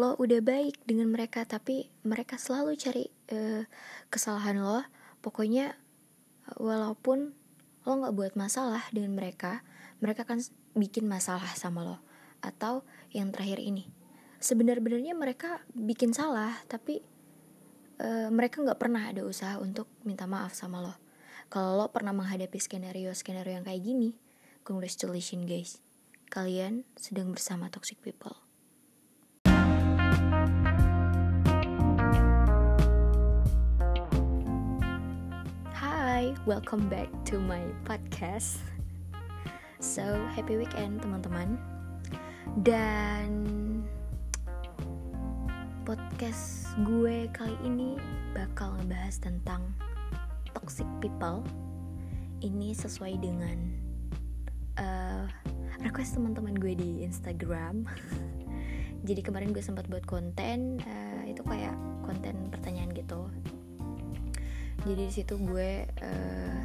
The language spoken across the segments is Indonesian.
lo udah baik dengan mereka tapi mereka selalu cari uh, kesalahan lo. Pokoknya walaupun lo nggak buat masalah dengan mereka mereka kan bikin masalah sama lo. Atau yang terakhir ini sebenar-benarnya mereka bikin salah tapi uh, mereka nggak pernah ada usaha untuk minta maaf sama lo. Kalau lo pernah menghadapi skenario skenario yang kayak gini congratulations guys. Kalian sedang bersama toxic people welcome back to my podcast. So, happy weekend teman-teman. Dan podcast gue kali ini bakal ngebahas tentang toxic people. Ini sesuai dengan uh, request teman-teman gue di Instagram. Jadi kemarin gue sempat buat konten, uh, itu kayak jadi di situ gue uh,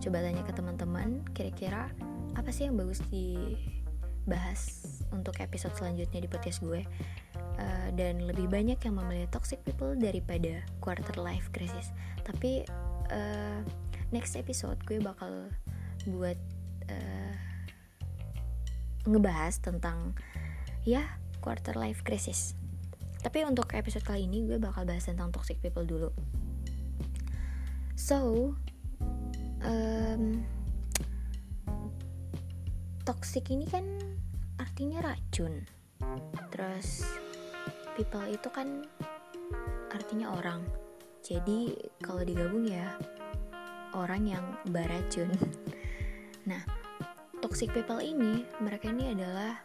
coba tanya ke teman-teman kira-kira apa sih yang bagus dibahas untuk episode selanjutnya di podcast gue? Uh, dan lebih banyak yang memilih toxic people daripada quarter life crisis. Tapi uh, next episode gue bakal buat uh, ngebahas tentang ya quarter life crisis. Tapi untuk episode kali ini gue bakal bahas tentang toxic people dulu so um, toxic ini kan artinya racun. Terus people itu kan artinya orang. Jadi kalau digabung ya orang yang beracun. Nah toxic people ini mereka ini adalah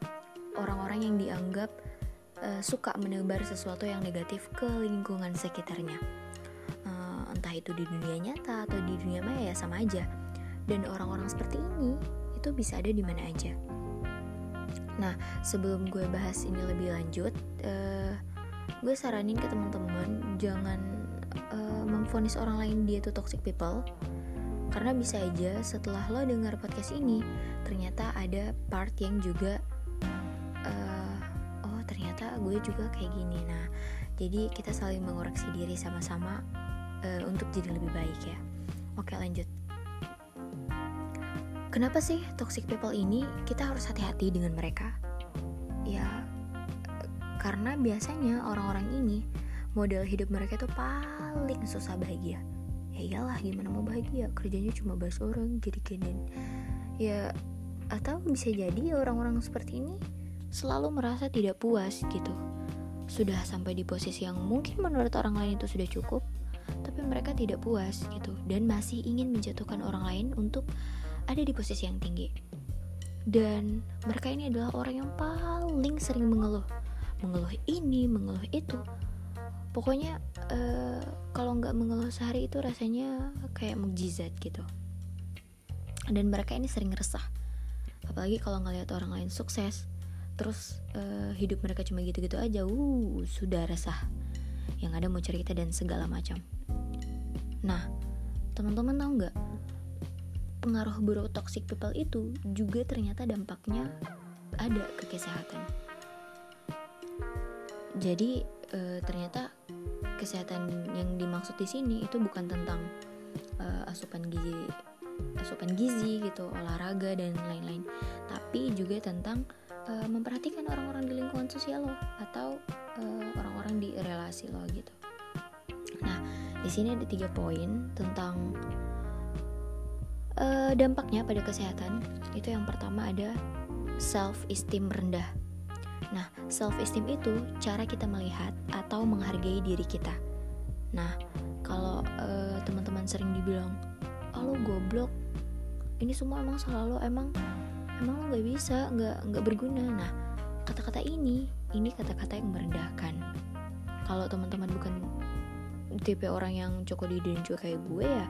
orang-orang yang dianggap uh, suka menebar sesuatu yang negatif ke lingkungan sekitarnya entah itu di dunia nyata atau di dunia maya ya sama aja. Dan orang-orang seperti ini itu bisa ada di mana aja. Nah sebelum gue bahas ini lebih lanjut uh, gue saranin ke teman-teman jangan uh, memfonis orang lain dia tuh toxic people. Karena bisa aja setelah lo dengar podcast ini ternyata ada part yang juga uh, oh ternyata gue juga kayak gini. Nah jadi kita saling mengoreksi diri sama-sama uh, untuk jadi lebih baik ya. Oke lanjut. Kenapa sih toxic people ini kita harus hati-hati dengan mereka? Ya karena biasanya orang-orang ini model hidup mereka itu paling susah bahagia. Ya iyalah gimana mau bahagia kerjanya cuma bahas orang jadi keden. Ya atau bisa jadi orang-orang seperti ini selalu merasa tidak puas gitu. Sudah sampai di posisi yang mungkin menurut orang lain itu sudah cukup, mereka tidak puas gitu dan masih ingin menjatuhkan orang lain untuk ada di posisi yang tinggi. Dan mereka ini adalah orang yang paling sering mengeluh, mengeluh ini, mengeluh itu. Pokoknya uh, kalau nggak mengeluh sehari itu rasanya kayak mukjizat gitu. Dan mereka ini sering resah, apalagi kalau ngelihat orang lain sukses, terus uh, hidup mereka cuma gitu-gitu aja, uh sudah resah. Yang ada mau cerita dan segala macam. Nah, teman-teman tahu nggak? Pengaruh buruk toxic people itu juga ternyata dampaknya ada ke kesehatan. Jadi e, ternyata kesehatan yang dimaksud di sini itu bukan tentang e, asupan gizi, asupan gizi gitu, olahraga dan lain-lain, tapi juga tentang e, memperhatikan orang-orang di lingkungan sosial lo atau orang-orang di relasi lo gitu. Nah, di sini ada tiga poin tentang uh, dampaknya pada kesehatan. Itu yang pertama ada self esteem rendah. Nah, self esteem itu cara kita melihat atau menghargai diri kita. Nah, kalau uh, teman-teman sering dibilang, "Oh, lo goblok." Ini semua emang selalu emang emang lo nggak bisa, nggak nggak berguna. Nah, kata-kata ini, ini kata-kata yang merendahkan. Kalau teman-teman bukan tipe orang yang cukup dan juga kayak gue ya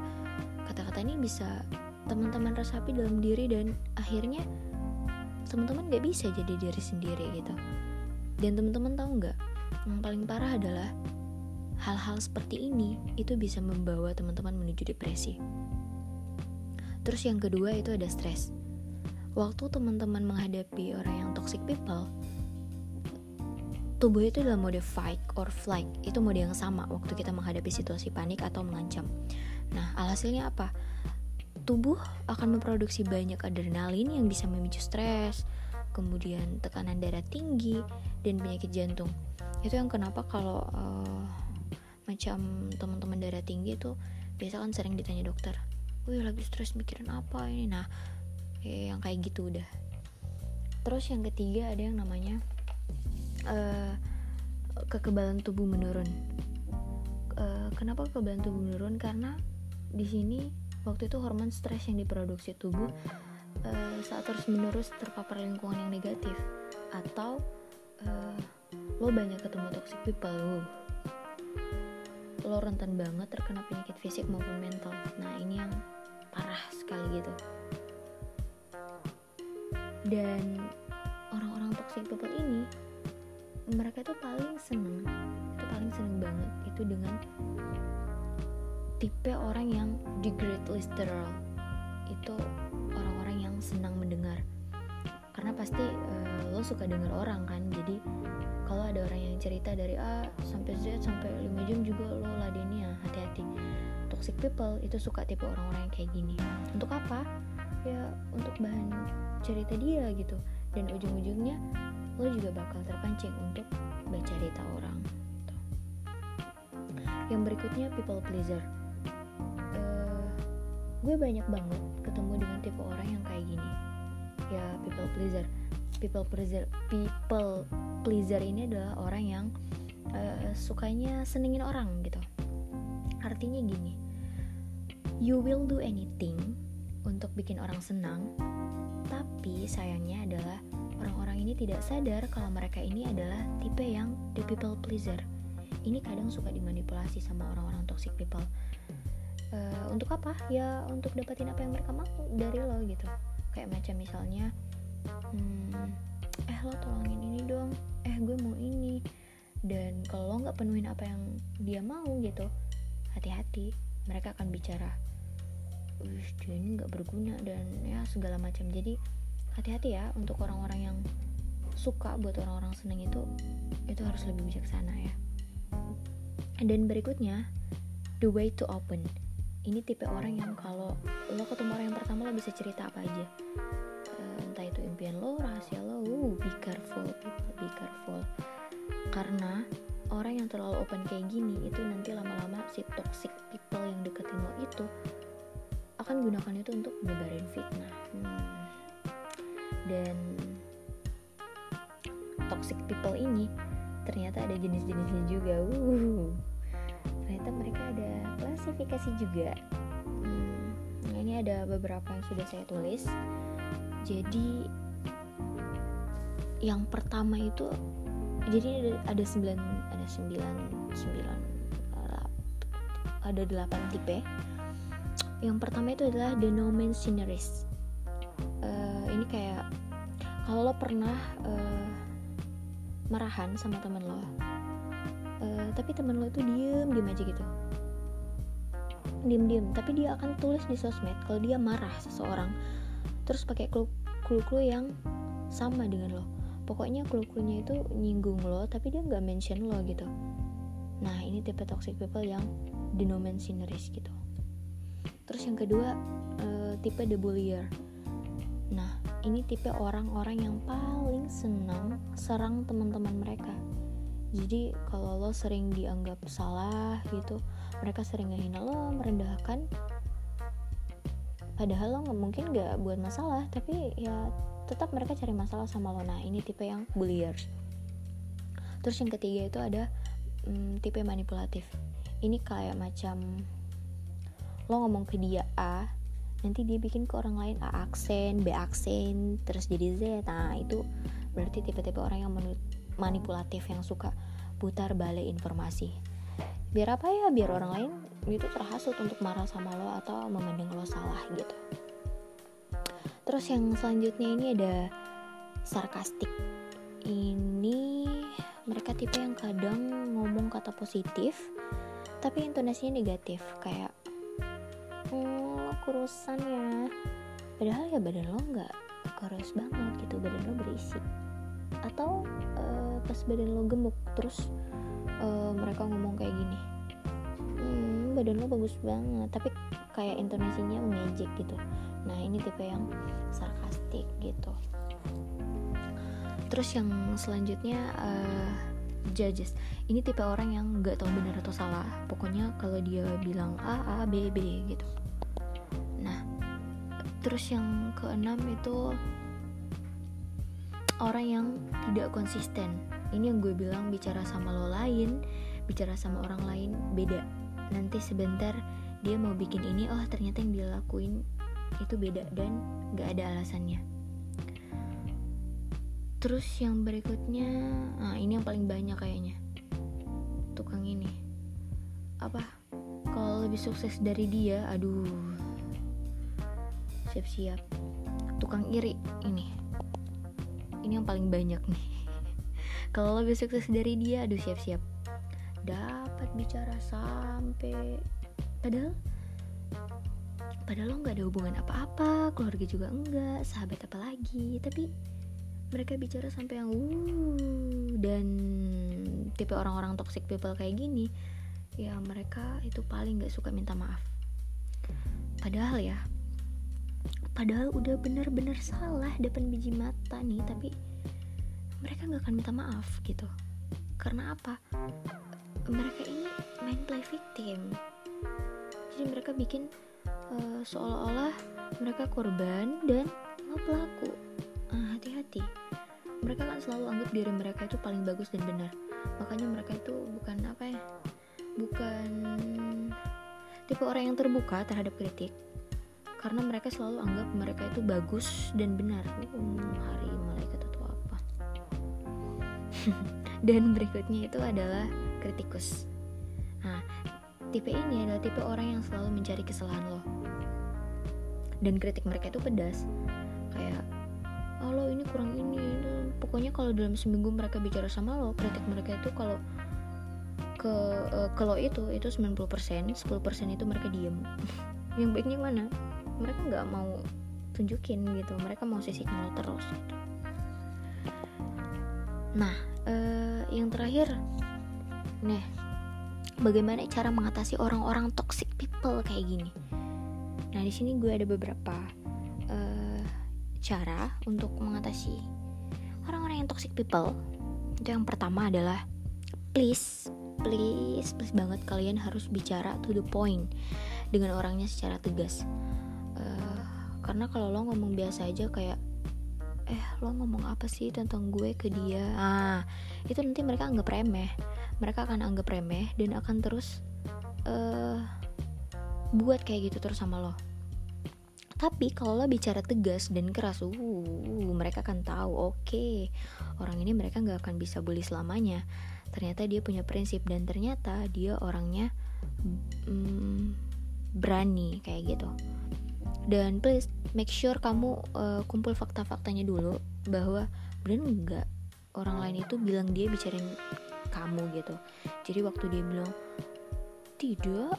kata-kata ini bisa teman-teman resapi dalam diri dan akhirnya teman-teman gak bisa jadi diri sendiri gitu. Dan teman-teman tahu nggak yang paling parah adalah hal-hal seperti ini itu bisa membawa teman-teman menuju depresi. Terus yang kedua itu ada stres. Waktu teman-teman menghadapi orang yang toxic people tubuh itu dalam mode fight or flight. Itu mode yang sama waktu kita menghadapi situasi panik atau mengancam. Nah alhasilnya apa? Tubuh akan memproduksi banyak adrenalin yang bisa memicu stres kemudian tekanan darah tinggi dan penyakit jantung. Itu yang kenapa kalau uh, macam teman-teman darah tinggi itu biasa kan sering ditanya dokter wih lagi stres mikirin apa ini? Nah ya, yang kayak gitu udah. Terus yang ketiga ada yang namanya uh, kekebalan tubuh menurun. Uh, kenapa kekebalan tubuh menurun? Karena di sini waktu itu hormon stres yang diproduksi tubuh uh, saat terus menerus terpapar lingkungan yang negatif. Atau lo banyak ketemu toxic people lo lo rentan banget terkena penyakit fisik maupun mental. Nah ini yang parah sekali gitu. Dan orang-orang toxic people ini mereka tuh paling seneng itu paling seneng banget itu dengan tipe orang yang degrade literal itu orang-orang yang senang mendengar. Karena pasti uh, lo suka denger orang kan? Jadi kalau ada orang yang cerita dari A sampai Z sampai 5 jam juga lo ladennya hati-hati. Toxic people itu suka tipe orang-orang yang kayak gini. Untuk apa? Ya untuk bahan cerita dia gitu. Dan ujung-ujungnya lo juga bakal terpancing untuk baca cerita orang yang berikutnya people pleaser. Uh, gue banyak banget ketemu dengan tipe orang yang kayak gini. Ya people pleaser. People pleaser people pleaser ini adalah orang yang uh, sukanya senengin orang gitu. Artinya gini you will do anything untuk bikin orang senang tapi sayangnya adalah ini tidak sadar kalau mereka ini adalah tipe yang the people pleaser. Ini kadang suka dimanipulasi sama orang-orang toxic people. Uh, untuk apa? Ya untuk dapetin apa yang mereka mau dari lo gitu. Kayak macam misalnya hmm, eh lo tolongin ini dong. Eh gue mau ini. Dan kalau lo nggak penuhin apa yang dia mau gitu hati-hati. Mereka akan bicara wih dia ini nggak berguna dan ya segala macam. Jadi hati-hati ya untuk orang-orang yang suka buat orang-orang seneng itu itu harus lebih bijaksana ya. Dan berikutnya the way to open. Ini tipe orang yang kalau lo ketemu orang yang pertama lo bisa cerita apa aja. Entah itu impian lo rahasia lo uh, be careful people be careful. Karena orang yang terlalu open kayak gini itu nanti lama-lama si toxic people yang deketin lo itu akan gunakan itu untuk nyebarin fitnah. Hmm. dan toxic people ini ternyata ada jenis-jenisnya juga. Uh ternyata mereka ada klasifikasi juga. Hmm, ini ada beberapa yang sudah saya tulis. Jadi yang pertama itu jadi ada, ada sembilan ada sembilan sembilan ada delapan tipe. Yang pertama itu adalah the no man sceneries. Uh, ini kayak kalau lo pernah uh, marahan sama temen lo. Uh, tapi temen lo itu diem diem aja gitu. Diem diem tapi dia akan tulis di sosmed kalau dia marah seseorang. Terus pakai clue-clue yang sama dengan lo. Pokoknya clue-cluenya itu nyinggung lo tapi dia nggak mention lo gitu. Nah ini tipe toxic people yang denominatoris gitu. Terus yang kedua uh, tipe the bullier. Nah ini tipe orang-orang yang paling senang serang teman-teman mereka. Jadi kalau lo sering dianggap salah gitu mereka sering ngehina lo merendahkan padahal lo nggak mungkin nggak buat masalah tapi ya tetap mereka cari masalah sama lo. Nah ini tipe yang bulliers terus yang ketiga itu ada hmm, tipe manipulatif. Ini kayak macam lo ngomong ke dia A nanti dia bikin ke orang lain A aksen B aksen terus jadi Z. Nah itu berarti tipe-tipe orang yang manipulatif yang suka putar balik informasi. Biar apa ya? Biar orang lain itu terhasut untuk marah sama lo atau memandang lo salah gitu. Terus yang selanjutnya ini ada sarkastik. Ini mereka tipe yang kadang ngomong kata positif tapi intonasinya negatif. Kayak kurusan ya. Padahal ya badan lo nggak kurus banget gitu badan lo berisi. Atau uh, pas badan lo gemuk terus uh, mereka ngomong kayak gini hmm, badan lo bagus banget. Tapi kayak intonasinya mengejek gitu. Nah ini tipe yang sarkastik gitu. Terus yang selanjutnya uh, judges. Ini tipe orang yang nggak tahu benar atau salah. Pokoknya kalau dia bilang a a b b gitu terus yang keenam itu orang yang tidak konsisten. Ini yang gue bilang bicara sama lo lain bicara sama orang lain beda. Nanti sebentar dia mau bikin ini oh ternyata yang dia lakuin itu beda dan gak ada alasannya. Terus yang berikutnya nah ini yang paling banyak kayaknya. Tukang ini. Apa? Kalau lebih sukses dari dia aduh siap-siap. Tukang iri ini. Ini yang paling banyak nih. Kalau lebih sukses dari dia aduh siap-siap. Dapat bicara sampai padahal padahal lo nggak ada hubungan apa-apa keluarga juga enggak sahabat apa lagi. Tapi mereka bicara sampai yang uh dan tipe orang-orang toxic people kayak gini ya mereka itu paling nggak suka minta maaf. Padahal ya padahal udah bener-bener salah depan biji mata nih tapi mereka nggak akan minta maaf gitu. Karena apa? Mereka ini main play victim. Jadi mereka bikin uh, seolah-olah mereka korban dan lo pelaku. Uh, hati-hati. Mereka kan selalu anggap diri mereka itu paling bagus dan benar. Makanya mereka itu bukan apa ya? Bukan tipe orang yang terbuka terhadap kritik karena mereka selalu anggap mereka itu bagus dan benar. Um, hari malaikat atau apa? Dan berikutnya itu adalah kritikus. Nah tipe ini adalah tipe orang yang selalu mencari kesalahan lo. Dan kritik mereka itu pedas. Kayak oh lo ini kurang ini, pokoknya kalau dalam seminggu mereka bicara sama lo kritik mereka itu kalau ke uh, ke lo itu itu 90% 10% itu mereka diem. Yang baiknya mana mereka nggak mau tunjukin gitu. Mereka mau sisi lo terus gitu. Nah uh, yang terakhir nih bagaimana cara mengatasi orang-orang toxic people kayak gini? Nah di sini gue ada beberapa uh, cara untuk mengatasi orang-orang yang toxic people. Itu yang pertama adalah please please please banget kalian harus bicara to the point dengan orangnya secara tegas karena kalau lo ngomong biasa aja kayak eh lo ngomong apa sih tentang gue ke dia? Ah itu nanti mereka anggap remeh. Mereka akan anggap remeh dan akan terus uh, buat kayak gitu terus sama lo. Tapi kalau lo bicara tegas dan keras uh mereka akan tahu oke okay, orang ini mereka nggak akan bisa bully selamanya. Ternyata dia punya prinsip dan ternyata dia orangnya mm, berani kayak gitu dan please make sure kamu uh, kumpul fakta-faktanya dulu bahwa benar enggak orang lain itu bilang dia bicarain kamu gitu. Jadi waktu dia bilang tidak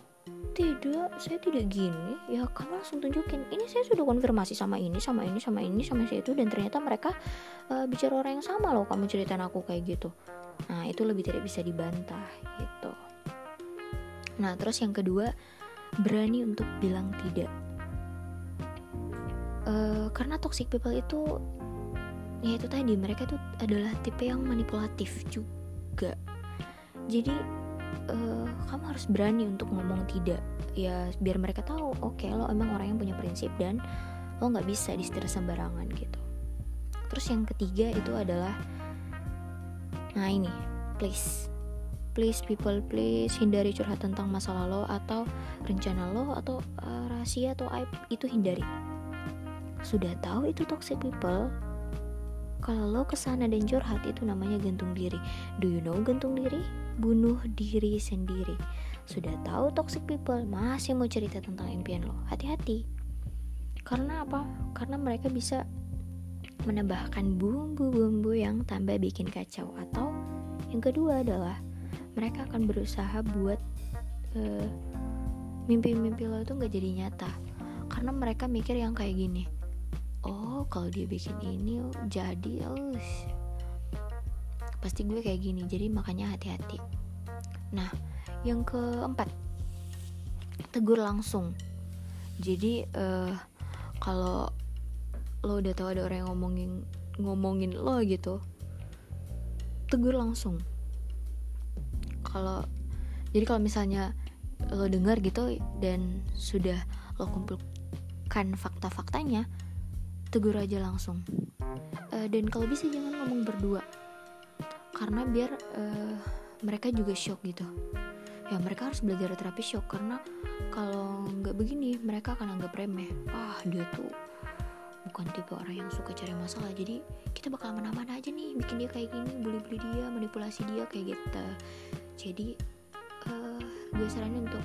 tidak saya tidak gini ya kamu langsung tunjukin ini saya sudah konfirmasi sama ini sama ini sama ini sama saya itu dan ternyata mereka uh, bicara orang yang sama loh kamu ceritain aku kayak gitu. Nah itu lebih tidak bisa dibantah gitu. Nah terus yang kedua berani untuk bilang tidak uh, karena toxic people itu ya itu tadi mereka itu adalah tipe yang manipulatif juga. Jadi uh, kamu harus berani untuk ngomong tidak. Ya biar mereka tahu oke okay, lo emang orang yang punya prinsip dan lo nggak bisa disetir sembarangan gitu. Terus yang ketiga itu adalah nah ini please. Please people please hindari curhat tentang masalah lo atau rencana lo atau uh, rahasia atau aib itu hindari sudah tahu itu toxic people? Kalau lo ke sana dan curhat itu namanya gantung diri. Do you know gantung diri? Bunuh diri sendiri. Sudah tahu toxic people masih mau cerita tentang impian lo. Hati-hati. Karena apa? Karena mereka bisa menambahkan bumbu-bumbu yang tambah bikin kacau. Atau yang kedua adalah mereka akan berusaha buat uh, mimpi-mimpi lo itu nggak jadi nyata. Karena mereka mikir yang kayak gini oh kalau dia bikin ini oh, jadi oh pasti gue kayak gini jadi makanya hati-hati. Nah yang keempat tegur langsung. Jadi uh, kalau lo udah tahu ada orang yang ngomongin ngomongin lo gitu tegur langsung. Kalau jadi kalau misalnya lo dengar gitu dan sudah lo kumpulkan fakta-faktanya tegur aja langsung. Uh, dan kalau bisa jangan ngomong berdua. Karena biar uh, mereka juga shock gitu. Ya mereka harus belajar terapi shock karena kalau nggak begini mereka akan anggap remeh. Ah dia tuh bukan tipe orang yang suka cari masalah. Jadi kita bakal aman-aman aja nih bikin dia kayak gini bully-bully dia manipulasi dia kayak gitu. Jadi uh, gue saranin untuk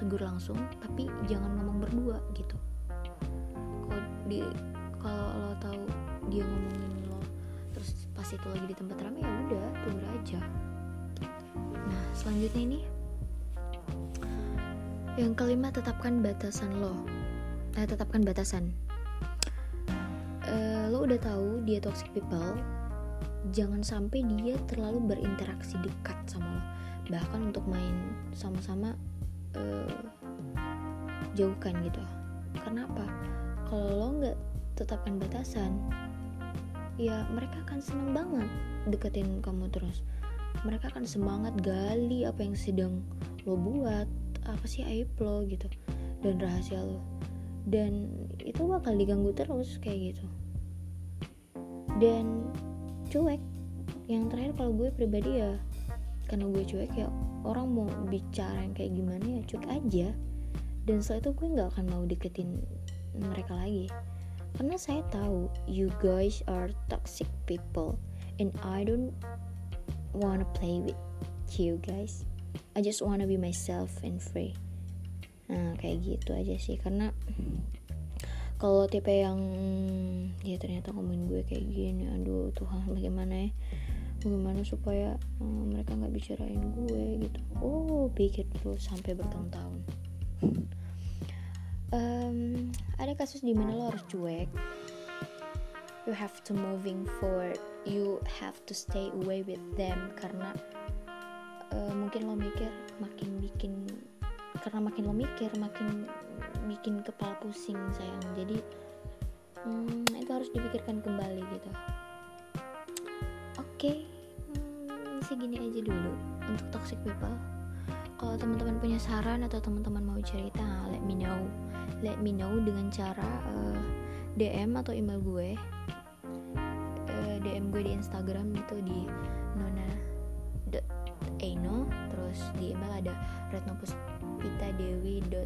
tegur langsung tapi jangan ngomong berdua gitu. Kalau di kalau lo tahu dia ngomongin lo terus pas itu lagi di tempat ramai ya udah tegur aja. Nah selanjutnya ini. Yang kelima tetapkan batasan lo. Eh, tetapkan batasan. Uh, lo udah tahu dia toxic people jangan sampai dia terlalu berinteraksi dekat sama lo. Bahkan untuk main sama-sama uh, jauhkan gitu. Kenapa kalau lo nggak tetapkan batasan. Ya mereka akan seneng banget deketin kamu terus. Mereka akan semangat gali apa yang sedang lo buat apa sih aib lo gitu dan rahasia lo. Dan itu bakal diganggu terus kayak gitu. Dan cuek yang terakhir kalau gue pribadi ya karena gue cuek ya orang mau bicara yang kayak gimana ya cuek aja. Dan setelah itu gue nggak akan mau deketin mereka lagi karena saya tahu you guys are toxic people and I don't wanna play with you guys. I just wanna be myself and free. Nah kayak gitu aja sih karena kalau tipe yang ya ternyata ngomongin gue kayak gini aduh Tuhan bagaimana ya? Bagaimana supaya um, mereka nggak bicarain gue gitu? Oh pikir dulu sampai bertahun-tahun um, ada kasus di mana lo harus cuek. You have to moving forward. You have to stay away with them karena uh, mungkin lo mikir makin bikin karena makin lo mikir makin bikin kepala pusing sayang. Jadi hmm, itu harus dipikirkan kembali gitu. Oke okay, hmm, segini aja dulu untuk toxic people. Kalau teman-teman punya saran atau teman-teman mau cerita let me know let me know dengan cara uh, eh, DM atau email gue. Uh, DM gue di Instagram itu di nona Eno terus di email ada retnopuspitadewi.96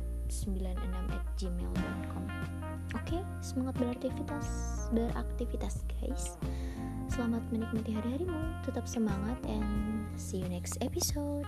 at gmail.com oke okay, semangat beraktivitas beraktivitas guys. Selamat menikmati hari-harimu. Tetap semangat and see you next episode